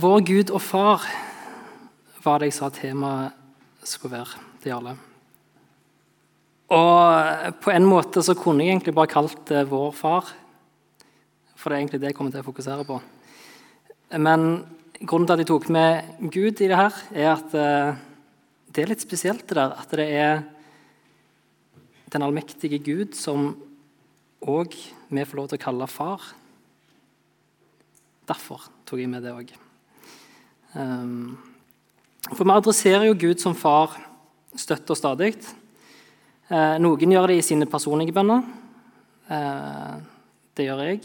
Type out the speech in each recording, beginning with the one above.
Vår Gud og Far var det jeg sa temaet skulle være til alle. Og på en måte så kunne jeg egentlig bare kalt det Vår Far. For det er egentlig det jeg kommer til å fokusere på. Men grunnen til at jeg tok med Gud i det her, er at eh, det er litt spesielt det der. At det er den allmektige Gud som òg vi får lov til å kalle far. Derfor tok jeg med det òg. Ehm, for vi adresserer jo Gud som far støtt og stadig. Eh, noen gjør det i sine personlige bønner. Eh, det gjør jeg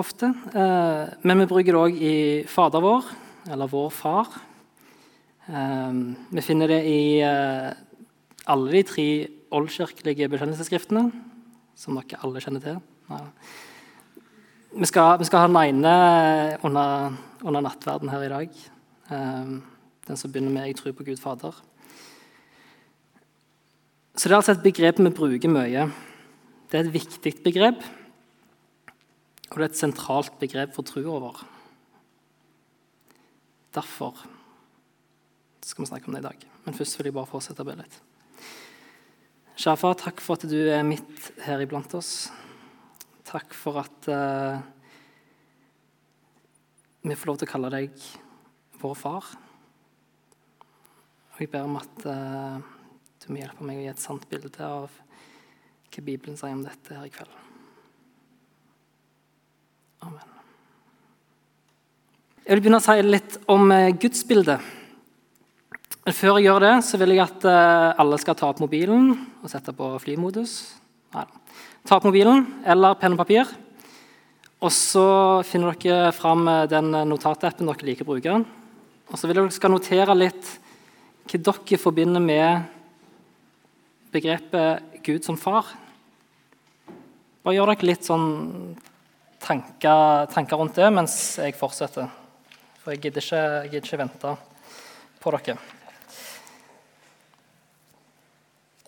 ofte. Eh, men vi bruker det òg i Fader vår, eller Vår Far. Vi finner det i alle de tre oldkirkelige bekjennelsesskriftene, som dere alle kjenner til. Vi skal, vi skal ha den ene under, under nattverden her i dag. Den som begynner med 'Jeg tror på Gud Fader'. Så Det er altså et begrep vi bruker mye. Det er et viktig begrep, og det er et sentralt begrep for trua vår. Derfor skal vi snakke om det i dag. Men først vil jeg bare fortsette å be litt. Kjære far, takk for at du er midt her iblant oss. Takk for at uh, vi får lov til å kalle deg vår far. Og jeg ber om at uh, du må hjelpe meg å gi et sant bilde av hva Bibelen sier om dette her i kveld. Amen. Jeg vil begynne å si litt om uh, gudsbildet. Men før jeg gjør det, så vil jeg at alle skal ta opp mobilen og sette på flymodus. Ta opp mobilen eller penn og papir. Og så finner dere fram den notatappen dere liker å bruke. Og så vil dere skal notere litt hva dere forbinder med begrepet Gud som far. Bare gjør dere litt sånn tanker, tanker, rundt det mens jeg fortsetter. For jeg gidder ikke, jeg gidder ikke vente på dere.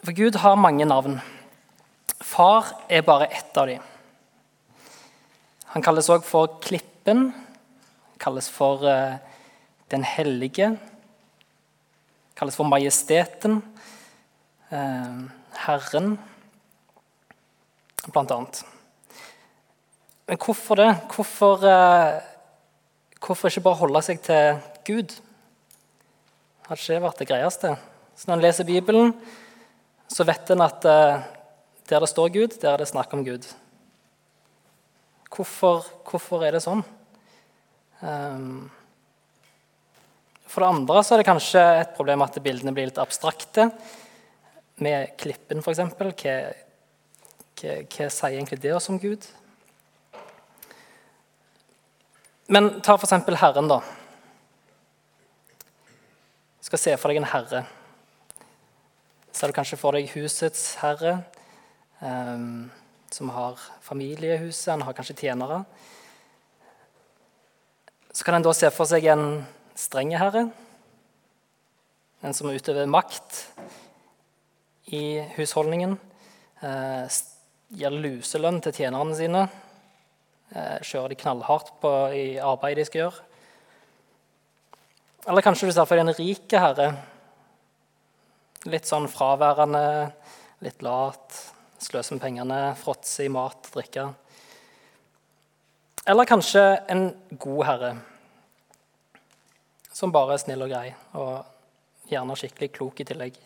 For Gud har mange navn. Far er bare ett av dem. Han kalles òg for Klippen, kalles for uh, Den hellige kalles for Majesteten, eh, Herren, blant annet. Men hvorfor det? Hvorfor, eh, hvorfor ikke bare holde seg til Gud? Hadde ikke det vært det greieste? Så Når en leser Bibelen, så vet en at eh, der det står Gud, der er det snakk om Gud. Hvorfor, hvorfor er det sånn? Um, for det andre så er det kanskje et problem at bildene blir litt abstrakte. Med klippen, f.eks. Hva, hva, hva sier egentlig det oss om Gud? Men ta f.eks. Herren, da. Du skal se for deg en herre. Ser du kanskje for deg husets herre, som har familiehuset, han har kanskje tjenere. Så kan en da se for seg en strenge herre. En som utøver makt i husholdningen. Eh, gir luselønn til tjenerne sine. Eh, kjører de knallhardt på, i arbeidet de skal gjøre. Eller kanskje du ser for deg en rik herre. Litt sånn fraværende, litt lat, sløser med pengene, fråtser i mat drikker. drikke. Eller kanskje en god herre som bare er snill og grei, og gjerne skikkelig klok i tillegg.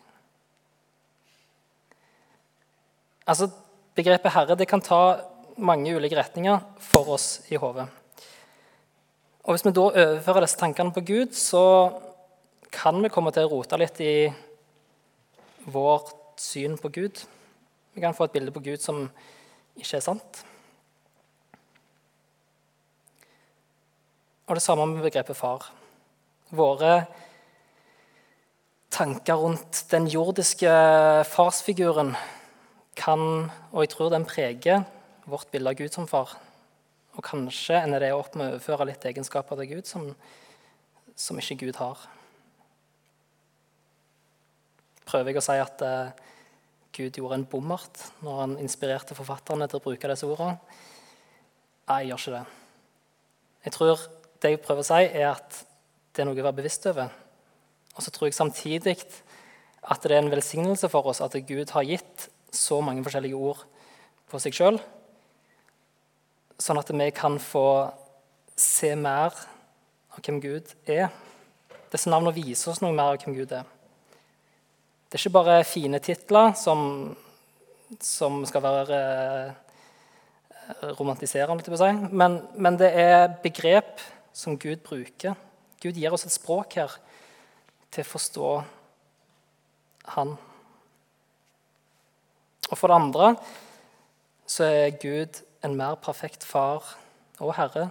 Altså, Begrepet herre det kan ta mange ulike retninger for oss i hodet. Hvis vi da overfører disse tankene på Gud, så kan vi komme til å rote litt i vårt syn på Gud. Vi kan få et bilde på Gud som ikke er sant. Og det samme med begrepet far. Våre tanker rundt den jordiske farsfiguren kan, og jeg tror den preger, vårt bilde av Gud som far. Og kanskje ender det opp med å overføre litt egenskaper til Gud som, som ikke Gud har. Prøver jeg å si at uh, Gud gjorde en bommert når han inspirerte forfatterne til å bruke disse ordene? Nei, jeg gjør ikke det. Jeg tror det jeg prøver å si, er at det er noe å være bevisst over. Og så tror jeg samtidig at det er en velsignelse for oss at Gud har gitt så mange forskjellige ord på seg sjøl, sånn at vi kan få se mer av hvem Gud er. Disse navnene viser oss noe mer av hvem Gud er. Det er ikke bare fine titler som, som skal være eh, romantiserende, si. men, men det er begrep som Gud bruker. Gud gir oss et språk her til å forstå Han. Og for det andre så er Gud en mer perfekt far og herre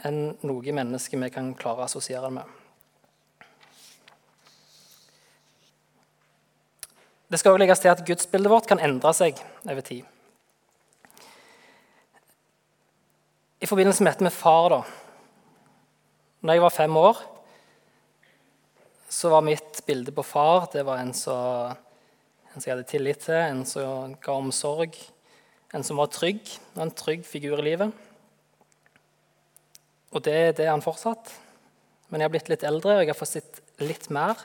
enn noe menneske vi kan klare å assosiere med. Det skal også legges til at gudsbildet vårt kan endre seg over tid. I forbindelse med dette med far da, når jeg var fem år, så var mitt bilde på far det var en som, en som jeg hadde tillit til, en som ga omsorg, en som var trygg. En trygg figur i livet. Og det, det er han fortsatt. Men jeg har blitt litt eldre, og jeg har fått sett litt mer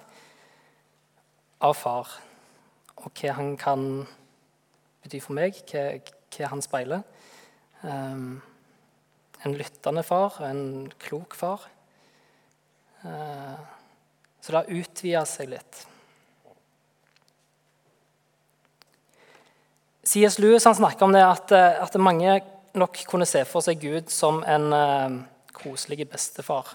av far. Og hva han kan bety for meg, hva, hva han speiler. Um, en lyttende far, en klok far. Uh, så det har utvida seg litt. C.S. Lewis han snakker om det at, eh, at, mange nok kunne se for seg Gud som en uh, koselig bestefar.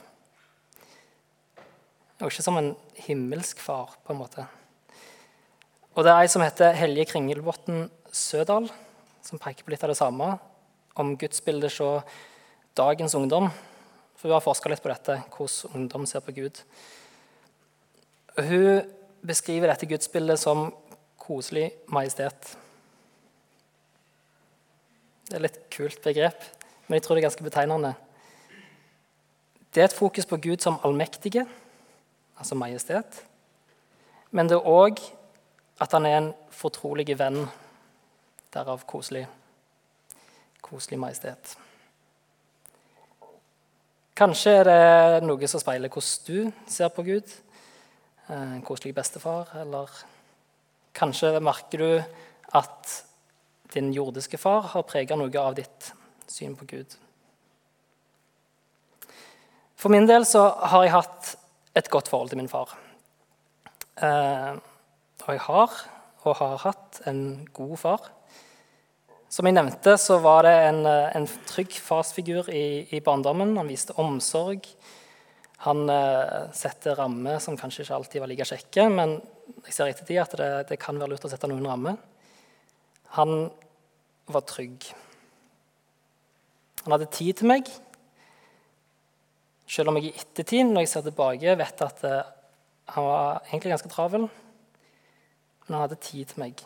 Og ikke som en himmelsk far, på en måte. Og Det er ei som heter Helje Kringelbotn Sødal, som peker på litt av det samme, om gudsbildet hos dagens ungdom. For Hun har forska litt på dette, hvordan ungdom ser på Gud. Hun beskriver dette gudsbildet som koselig majestet. Det er et litt kult begrep, men jeg tror det er ganske betegnende. Det er et fokus på Gud som allmektige, altså majestet. Men det er òg at han er en fortrolig venn, derav koselig. Koselig majestet. Kanskje er det noe som speiler hvordan du ser på Gud. Eh, en koselig bestefar. Eller kanskje merker du at din jordiske far har prega noe av ditt syn på Gud. For min del så har jeg hatt et godt forhold til min far. Eh, og jeg har og har hatt en god far. Som jeg nevnte, så var det en, eh, en trygg farsfigur i, i, barndommen. Han viste omsorg. Han eh, setter rammer som kanskje ikke alltid var like kjekke, men jeg ser etter tid at det, det, kan være lurt å sette noen rammer. Han var trygg. Han hadde tid til meg, selv om jeg i ettertid, når jeg ser tilbake, vet at eh, han var egentlig ganske travel. Men han hadde tid til meg.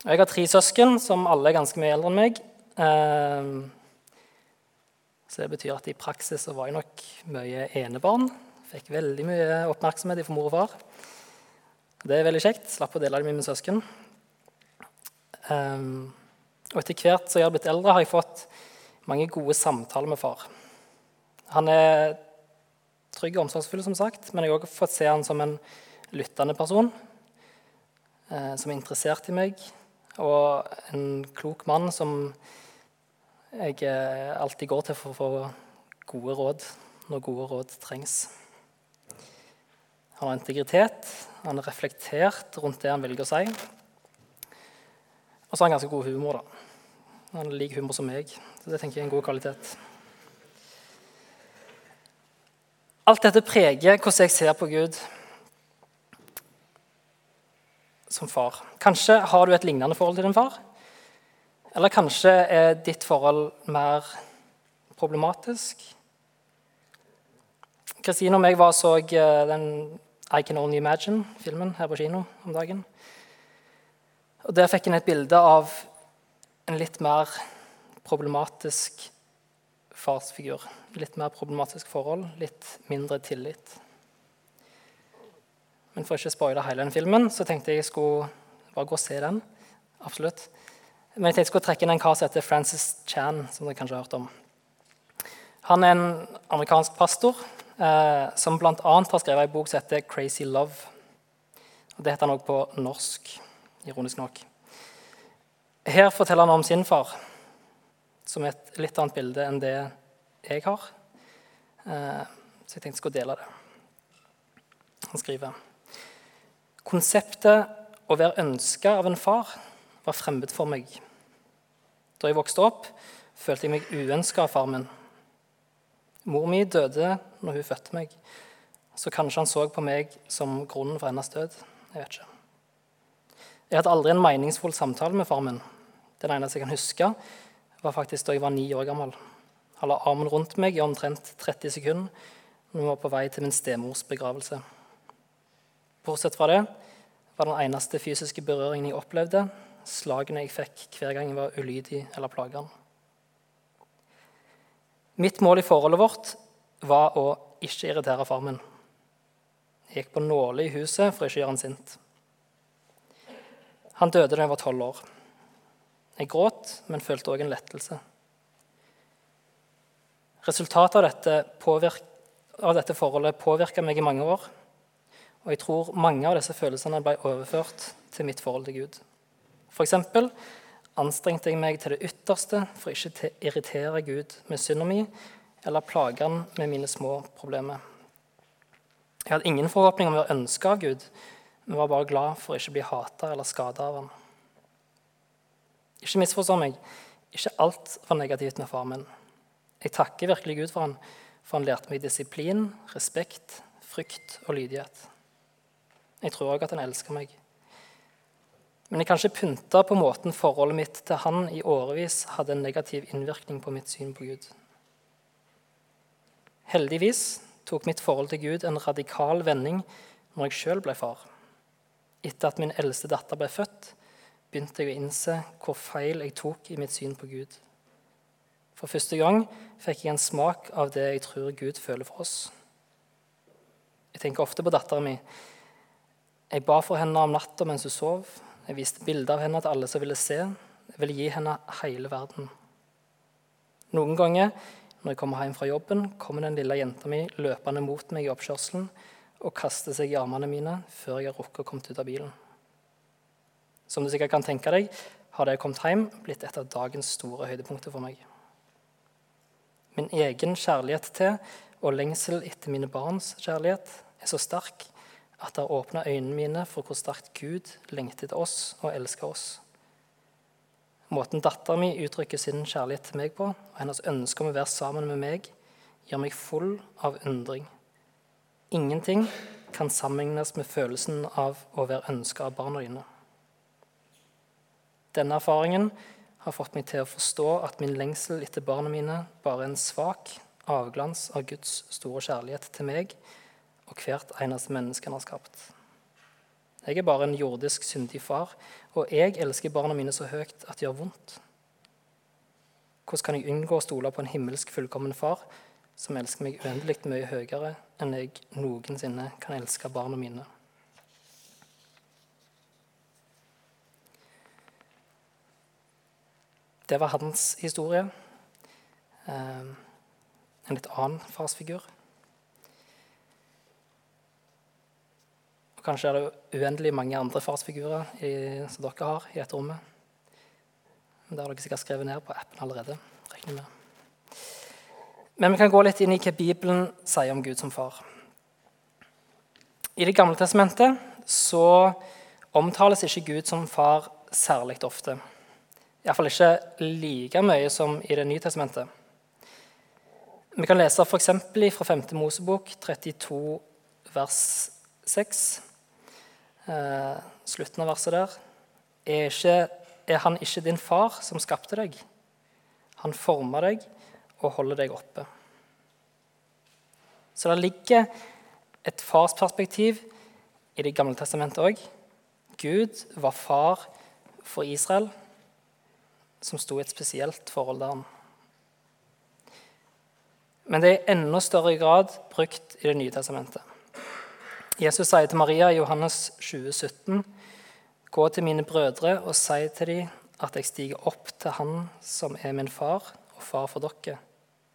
Jeg har tre søsken, som alle er ganske mye eldre enn meg. Ehm, så det betyr at i praksis så var jeg nok mye enebarn. Fikk veldig mye oppmerksomhet fra mor og far. Det er veldig kjekt. Slapp å dele det med mine søsken. Ehm, og etter hvert som jeg har blitt eldre, har jeg fått mange gode samtaler med far. Han er trygg og omsorgsfull, som sagt, men jeg har også fått se han som en lyttende person. Eh, som i meg, og en klok mann som jeg eh, alltid går til for å få gode råd når gode råd trengs. Han har integritet, han er reflektert rundt det han velger å si. Og så har han ganske god humor. da. Han liker humor som meg, så det tenker jeg er en god kvalitet. Alt dette preger hvordan jeg ser på Gud som far. Kanskje har du et lignende forhold til din far. Eller kanskje er ditt forhold mer problematisk. Kristine og meg var så eh, den I Can Only Imagine-filmen her på kino om dagen. Og Der fikk en et bilde av en litt mer problematisk farsfigur. Litt mer problematisk forhold, litt mindre tillit. Men for ikke å spoile hele den filmen, så tenkte jeg jeg skulle bare gå og se den. Absolutt. Men jeg tenkte jeg skulle trekke inn en kar som heter Francis Chan, som dere kanskje har hørt om. Han er en amerikansk pastor eh, som bl.a. har skrevet en bok som heter 'Crazy Love'. Og det heter han også på norsk, ironisk nok. Her forteller han om sin far, som er et litt annet bilde enn det jeg har. Eh, så jeg tenkte jeg skulle dele det. Han skriver Konseptet å være ønska av en far var fremmed for meg. Da jeg vokste opp, følte jeg meg uønska av far min. Mor mi døde når hun fødte meg, så kanskje han så på meg som grunnen for hennes død. Jeg vet ikke. Jeg hadde aldri en meningsfull samtale med far min. Den eneste jeg kan huske, var faktisk da jeg var ni år gammel. Han la armen rundt meg i omtrent 30 sekunder når vi var på vei til min stemors begravelse. Bortsett fra det var den eneste fysiske berøringen jeg opplevde, slagene jeg fikk hver gang jeg var ulydig eller plageren. Mitt mål i forholdet vårt var å ikke irritere far min. Jeg gikk på nåler i huset for ikke å gjøre han sint. Han døde da jeg var tolv år. Jeg gråt, men følte òg en lettelse. Resultatet av dette, av dette forholdet påvirka meg i mange år. Og jeg tror mange av disse følelsene ble overført til mitt forhold til Gud. F.eks. anstrengte jeg meg til det ytterste for ikke å irritere Gud med synda mi eller plage han med mine små problemer. Jeg hadde ingen forhåpning om å være ønska av Gud, men var bare glad for å ikke bli hata eller skada av han. Ikke misforstå meg. Ikke alt var negativt med far min. Jeg takker virkelig Gud for han, for han lærte meg disiplin, respekt, frykt og lydighet. Jeg tror òg at han elsker meg. Men jeg kan ikke pynte på måten forholdet mitt til han i årevis hadde en negativ innvirkning på mitt syn på Gud. Heldigvis tok mitt forhold til Gud en radikal vending når jeg sjøl ble far. Etter at min eldste datter ble født, begynte jeg å innse hvor feil jeg tok i mitt syn på Gud. For første gang fikk jeg en smak av det jeg tror Gud føler for oss. Jeg tenker ofte på datteren min. Jeg ba for henne om natta mens hun sov. Jeg viste bilder av henne til alle som ville se. Jeg ville gi henne hele verden. Noen ganger når jeg kommer hjem fra jobben, kommer den lille jenta mi løpende mot meg i oppkjørselen og kaster seg i armene mine før jeg har rukket å komme ut av bilen. Som du sikkert kan tenke deg, har det jeg kommet hjem, blitt et av dagens store høydepunkter for meg. Min egen kjærlighet til og lengsel etter mine barns kjærlighet er så sterk at det har åpna øynene mine for hvor sterkt Gud lengter etter oss og elsker oss. Måten datteren min uttrykker sin kjærlighet til meg på, og hennes ønske om å være sammen med meg, gjør meg full av undring. Ingenting kan sammenlignes med følelsen av å være ønska av barna dine. Denne erfaringen har fått meg til å forstå at min lengsel etter barna mine bare er en svak avglans av Guds store kjærlighet til meg og hvert eneste menneske han har skapt. Jeg er bare en jordisk, syndig far, og jeg elsker barna mine så høyt at det gjør vondt. Hvordan kan jeg unngå å stole på en himmelsk, fullkommen far som elsker meg uendelig mye høyere enn jeg noensinne kan elske barna mine? Det var hans historie. Eh, en litt annen farsfigur. Kanskje er det uendelig mange andre farsfigurer i, som dere har i dette rommet. Men det har dere sikkert skrevet ned på appen allerede. regner med. Men vi kan gå litt inn i hva Bibelen sier om Gud som far. I Det gamle testamentet så omtales ikke Gud som far særlig ofte. Iallfall ikke like mye som i Det nye testamentet. Vi kan lese f.eks. fra 5. Mosebok 32, vers 6. Eh, slutten av verset der. Er, ikke, er han ikke din far som skapte deg? Han former deg og holder deg oppe. Så det ligger et farsperspektiv i Det gamle testamentet òg. Gud var far for Israel som sto i et spesielt forhold til ham. Men det er i enda større grad brukt i Det nye testamentet. Jesus sier til Maria i Johannes 2017.: Gå til mine brødre og si til dem at jeg stiger opp til Han som er min far og far for dere,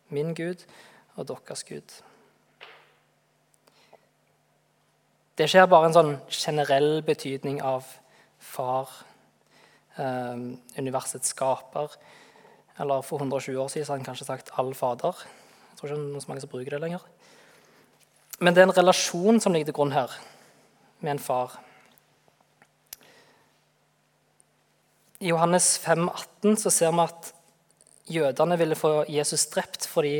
min Gud og deres Gud. Det skjer bare en sånn generell betydning av far, eh, universets skaper. Eller for 120 år siden hadde han kanskje sagt 'all fader'. Jeg tror ikke det er så mange som bruker det lenger. Men det er en relasjon som ligger til grunn her, med en far. I Johannes 5, 18 så ser vi at jødene ville få Jesus drept fordi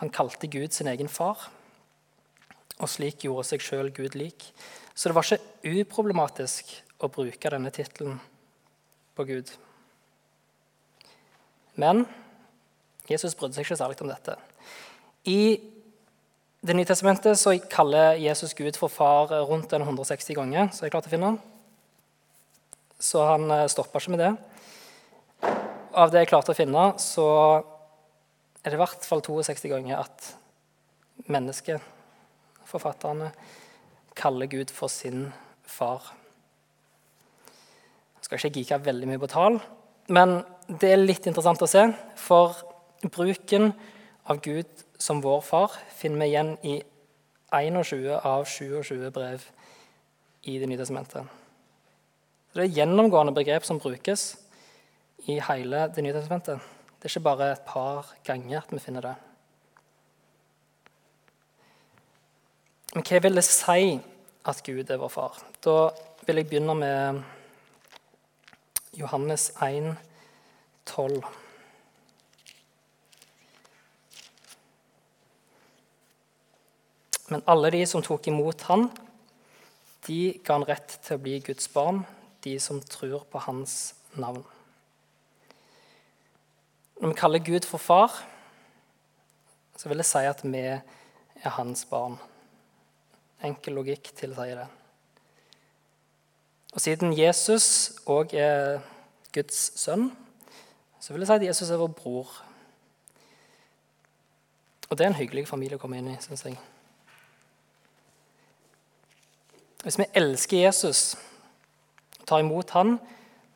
han kalte Gud sin egen far og slik gjorde seg sjøl Gud lik. Så det var ikke uproblematisk å bruke denne tittelen på Gud. Men Jesus brydde seg ikke særlig om dette. I Det nye testamentet så kaller Jesus Gud for far rundt 160 ganger. så jeg klarte å finne. Så han eh, stoppa ikke med det. Av det jeg klarte å finne, så er det i hvert fall 62 ganger at mennesket forfatterne, kaller Gud for sin far. Jeg skal ikke geeke veldig mye på tall, men det er litt interessant å se. For bruken av Gud som vår far finner vi igjen i 21 av 27 brev i Det nye testamentet. Det er gjennomgående begrep som brukes i hele Det nye testamentet. Det er ikke bare et par ganger at vi finner det. Men hva vil det si at Gud er vår far? Da vil jeg begynne med Johannes 1, 12. Men alle de som tok imot han, de ga han rett til å bli Guds barn, de som tror på hans navn. Når vi kaller Gud for far, så vil det si at vi er hans barn. Enkel logikk tilsier det. Og Siden Jesus òg er Guds sønn, så vil jeg si at Jesus er vår bror. Og det er en hyggelig familie å komme inn i, syns jeg. Hvis vi elsker Jesus og tar imot han,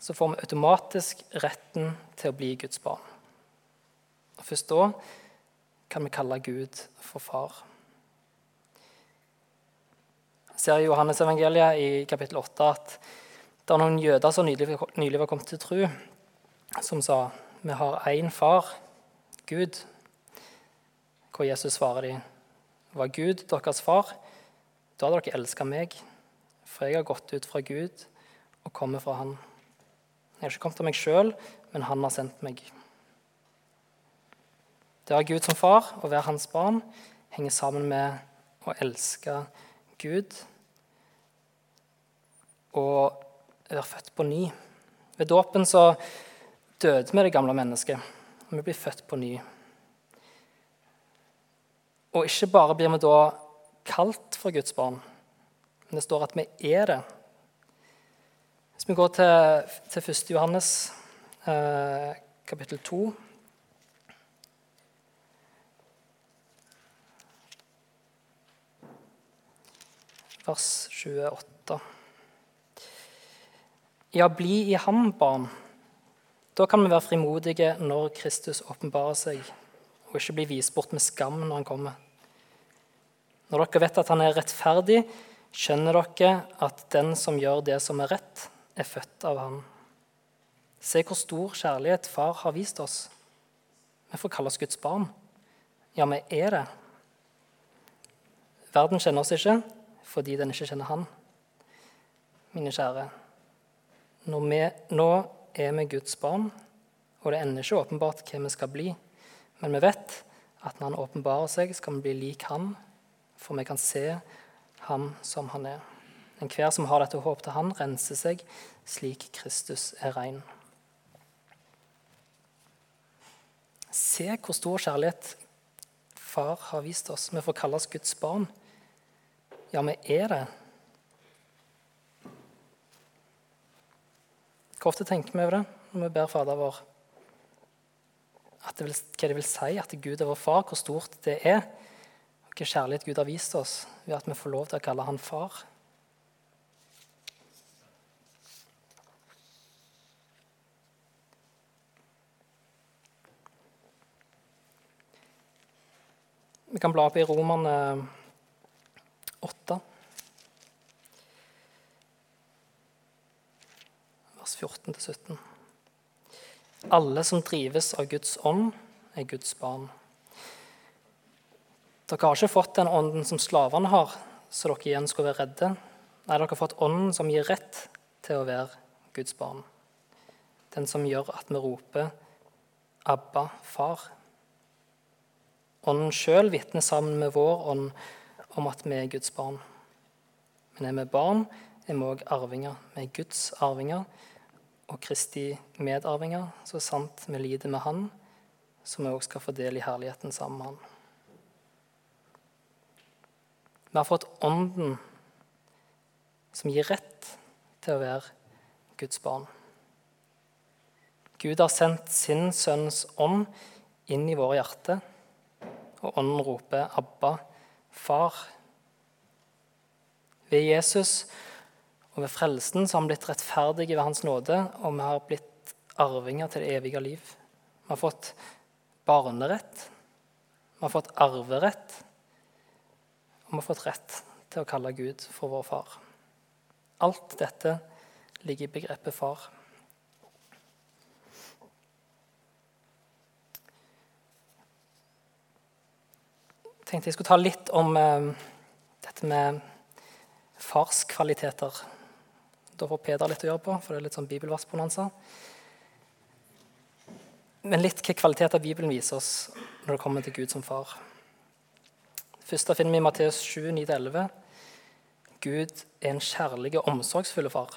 så får vi automatisk retten til å bli Guds barn. Og Først da kan vi kalle Gud for far ser i Johannes-evangeliet i kapittel 8 at det er noen jøder som nylig, nylig var kommet til tro, som sa vi har én far, Gud. Hvor Jesus svarer de, var Gud deres far, da hadde dere elska meg, for jeg har gått ut fra Gud og kommer fra Han. Jeg har ikke kommet av meg sjøl, men Han har sendt meg. Det å ha Gud som far og være hans barn henger sammen med å elske Gud og være født på ny. Ved dåpen så døde vi det gamle mennesket, og vi blir født på ny. Og ikke bare blir vi da kalt for Guds barn, men det står at vi er det. Hvis vi går til, til 1. Johannes eh, kapittel 2 vers 28. Ja, bli i ham, barn. Da kan vi være frimodige når Kristus åpenbarer seg, og ikke bli vist bort med skam når han kommer. Når dere vet at han er rettferdig, skjønner dere at den som gjør det som er rett, er født av ham. Se hvor stor kjærlighet far har vist oss. Vi får kalle oss Guds barn. Ja, vi er det. Verden kjenner oss ikke, fordi den ikke kjenner Han. Mine kjære, vi, nå er vi Guds barn, og det ender ikke åpenbart hva vi skal bli. Men vi vet at når Han åpenbarer seg, skal vi bli lik Han, for vi kan se Ham som Han er. Enhver som har dette håp til Han, renser seg slik Kristus er rein. Se hvor stor kjærlighet Far har vist oss. Vi får kalles Guds barn. Ja, vi er det. Hvor ofte tenker vi over det når vi ber Fader vår? Det vil, hva det vil si at Gud er vår far, hvor stort det er. Hvilken kjærlighet Gud har vist oss ved at vi får lov til å kalle han far. Vi kan bla opp i Romerne 8. Vers 14-17. Alle som drives av Guds ånd, er Guds barn. Dere har ikke fått den ånden som slavene har, så dere igjen skulle være redde. Nei, dere har fått ånden som gir rett til å være Guds barn. Den som gjør at vi roper 'Abba, far'. Ånden sjøl vitner sammen med vår ånd om at vi er Guds barn. Men er vi barn, er vi òg arvinger. Vi er Guds arvinger og Kristi medarvinger, så sant vi lider med Han, så vi òg skal få del i herligheten sammen med Han. Vi har fått Ånden, som gir rett til å være Guds barn. Gud har sendt sin sønns ånd inn i våre hjerter, og ånden roper 'Abba, far'. Ved Jesus og ved frelsen så har vi blitt rettferdige ved Hans nåde, og vi har blitt arvinger til det evige liv. Vi har fått barnerett, vi har fått arverett, vi har fått rett til å kalle Gud for vår far. Alt dette ligger i begrepet far. Jeg tenkte jeg skulle ta litt om eh, dette med farskvaliteter. Da får Peder litt å gjøre på, for det er litt sånn bibelversbonanza. Men litt hvilke kvaliteter Bibelen viser oss når det kommer til Gud som far. Først finner vi i Matteus 7, 9-11. Gud er en kjærlig og omsorgsfull far.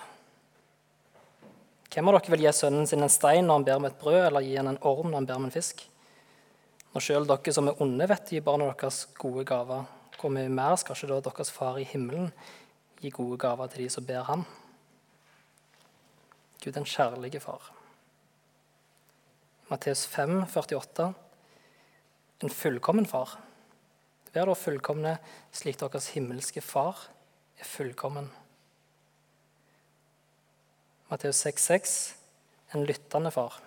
Hvem av dere vil gi sønnen sin en stein når han ber om et brød, eller gi han en orm når han ber om en fisk? Når sjøl dere som er onde, vet gi barna deres gode gaver, hvor mye mer skal ikke da deres far i himmelen gi gode gaver til de som ber ham? Gud er en kjærlig far. Matteus 5, 48. En fullkommen far. Vær da fullkomne slik deres himmelske far er fullkommen. Matteus 6,6.: En lyttende far.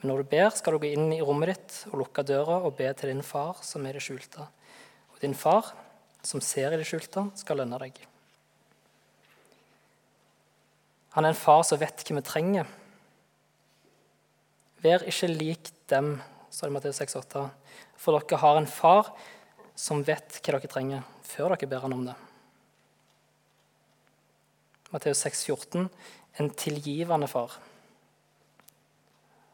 Men når du ber, skal du gå inn i rommet ditt og lukke døra og be til din far som er i det skjulte. Og din far, som ser i det skjulte, skal lønne deg. Han er en far som vet hva vi trenger. Vær ikke lik dem, sa det i Matteus 6,8, for dere har en far som vet hva dere trenger, før dere ber han om det. Matteus 6, 14, en tilgivende far.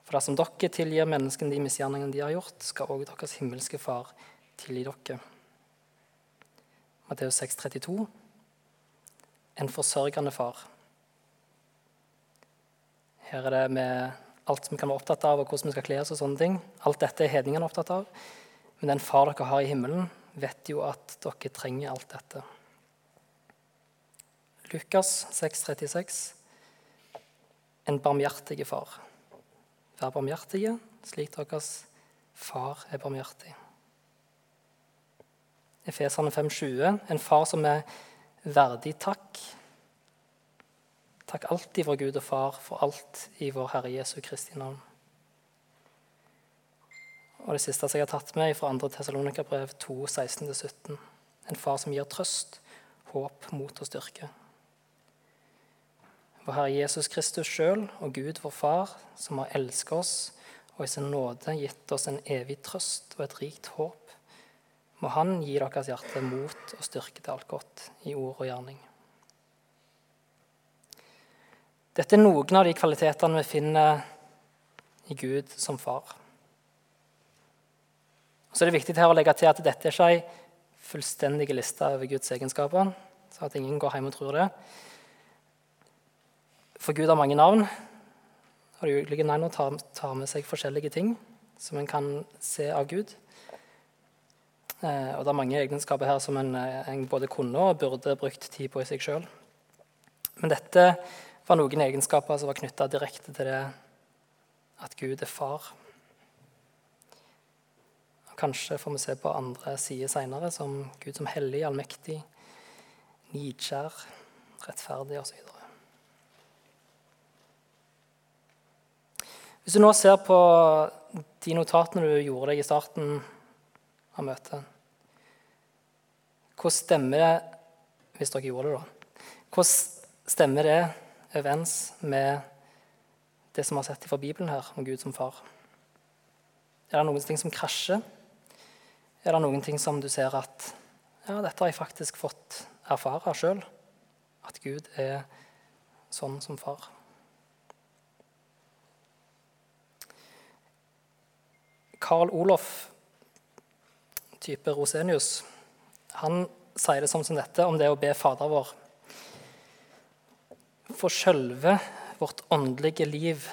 For dersom dere tilgir menneskene de misgjerningene de har gjort, skal også deres himmelske far tilgi dere. Matteus 6, 32, en forsørgende far. Her er det med alt vi kan være opptatt av, og hvordan vi skal kle oss. og sånne ting. Alt dette er hedningene opptatt av. Men den far dere har i himmelen, vet jo at dere trenger alt dette. Lukas 6,36. En barmhjertig far. Vær barmhjertige slik deres far er barmhjertig. Efeserne 5,20. En far som er verdig takk. Takk alltid vår Gud og Far for alt i vår Herre Jesu Kristi navn. Og det siste som jeg har tatt med fra 2. Tessalonika-brev 2, 16-17. En far som gir trøst, håp, mot og styrke. Vår Herre Jesus Kristus sjøl og Gud, vår Far, som har elsket oss og i sin nåde gitt oss en evig trøst og et rikt håp, må Han gi deres hjerte mot og styrke til alt godt i ord og gjerning. Dette er noen av de kvalitetene vi finner i Gud som far. Og så er det viktig her å legge til at dette er ikke ei fullstendig liste over Guds egenskaper. så at ingen går hjem og tror det. For Gud har mange navn, og de ulike navnene tar, tar med seg forskjellige ting som en kan se av Gud. Eh, og det er mange egenskaper her som en, en både kunne og burde brukt tid på i seg sjøl. Men dette var noen egenskaper som var knytta direkte til det at Gud er far. Kanskje får vi se på andre sider seinere, som Gud som hellig, allmektig, nidkjær, rettferdig osv. Hvis du nå ser på de notatene du gjorde deg i starten av møtet. Hvordan stemmer det hvis dere gjorde det, da? Hvordan stemmer det overens med det som vi har sett fra Bibelen her, om Gud som far? Er det noen ting som krasjer? Er det noen ting som du ser at ja, dette har jeg faktisk fått erfare sjøl? At Gud er sånn som far? Karl Olof, type Rosenius, han sier det som, som dette om det å be Fader vår. For sjølve vårt åndelige liv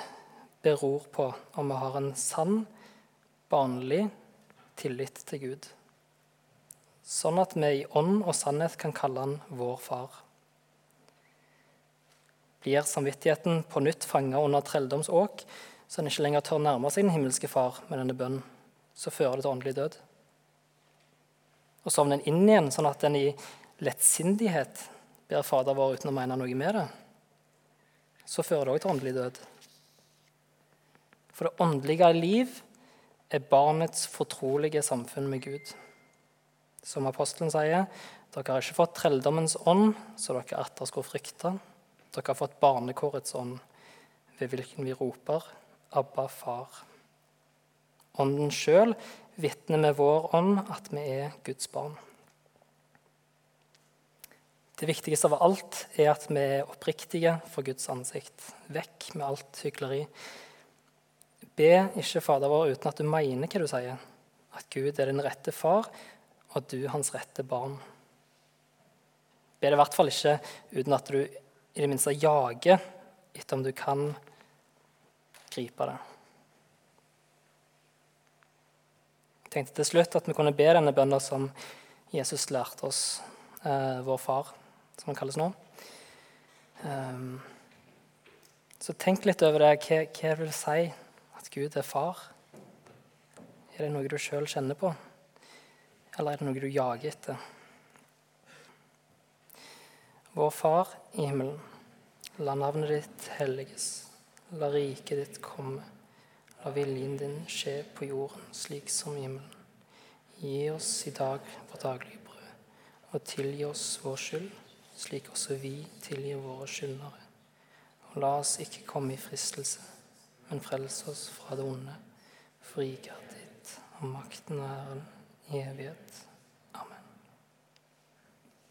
beror på om vi har en sann, barnlig tillit til Gud. Sånn at vi i ånd og sannhet kan kalle han vår far. Blir samvittigheten på nytt fanga under trelldomsåk, så en ikke lenger tør nærme seg den himmelske far med denne bønnen, så fører det til åndelig død. Og sovner en inn igjen, sånn at en i lettsindighet ber Fader vår uten å mene noe med det, så fører det òg til åndelig død. For det åndelige liv er barnets fortrolige samfunn med Gud. Som apostelen sier, dere har ikke fått trelldommens ånd, så dere atter skulle frykte. Dere har fått barnekårets ånd, ved hvilken vi roper Abba, far. Ånden sjøl vitner med vår ånd at vi er Guds barn. Det viktigste av alt er at vi er oppriktige for Guds ansikt. Vekk med alt hykleri. Be ikke Fader vår uten at du mener hva du sier. At Gud er din rette far, og du hans rette barn. Be det i hvert fall ikke uten at du i det minste jager etter om du kan gripe det. Jeg tenkte til slutt at vi kunne be denne bønda som Jesus lærte oss, eh, vår far, som han kalles nå. Um, så tenk litt over det. Hva, hva vil si at Gud er far? Er det noe du sjøl kjenner på, eller er det noe du jager etter? Vår Far i himmelen. La navnet ditt helliges. La riket ditt komme. La viljen din skje på jorden slik som i himmelen. Gi oss i dag vårt daglige brød, og tilgi oss vår skyld, slik også vi tilgir våre skyldnere. Og la oss ikke komme i fristelse, men frels oss fra det onde. For riket er ditt, og makten er i evighet.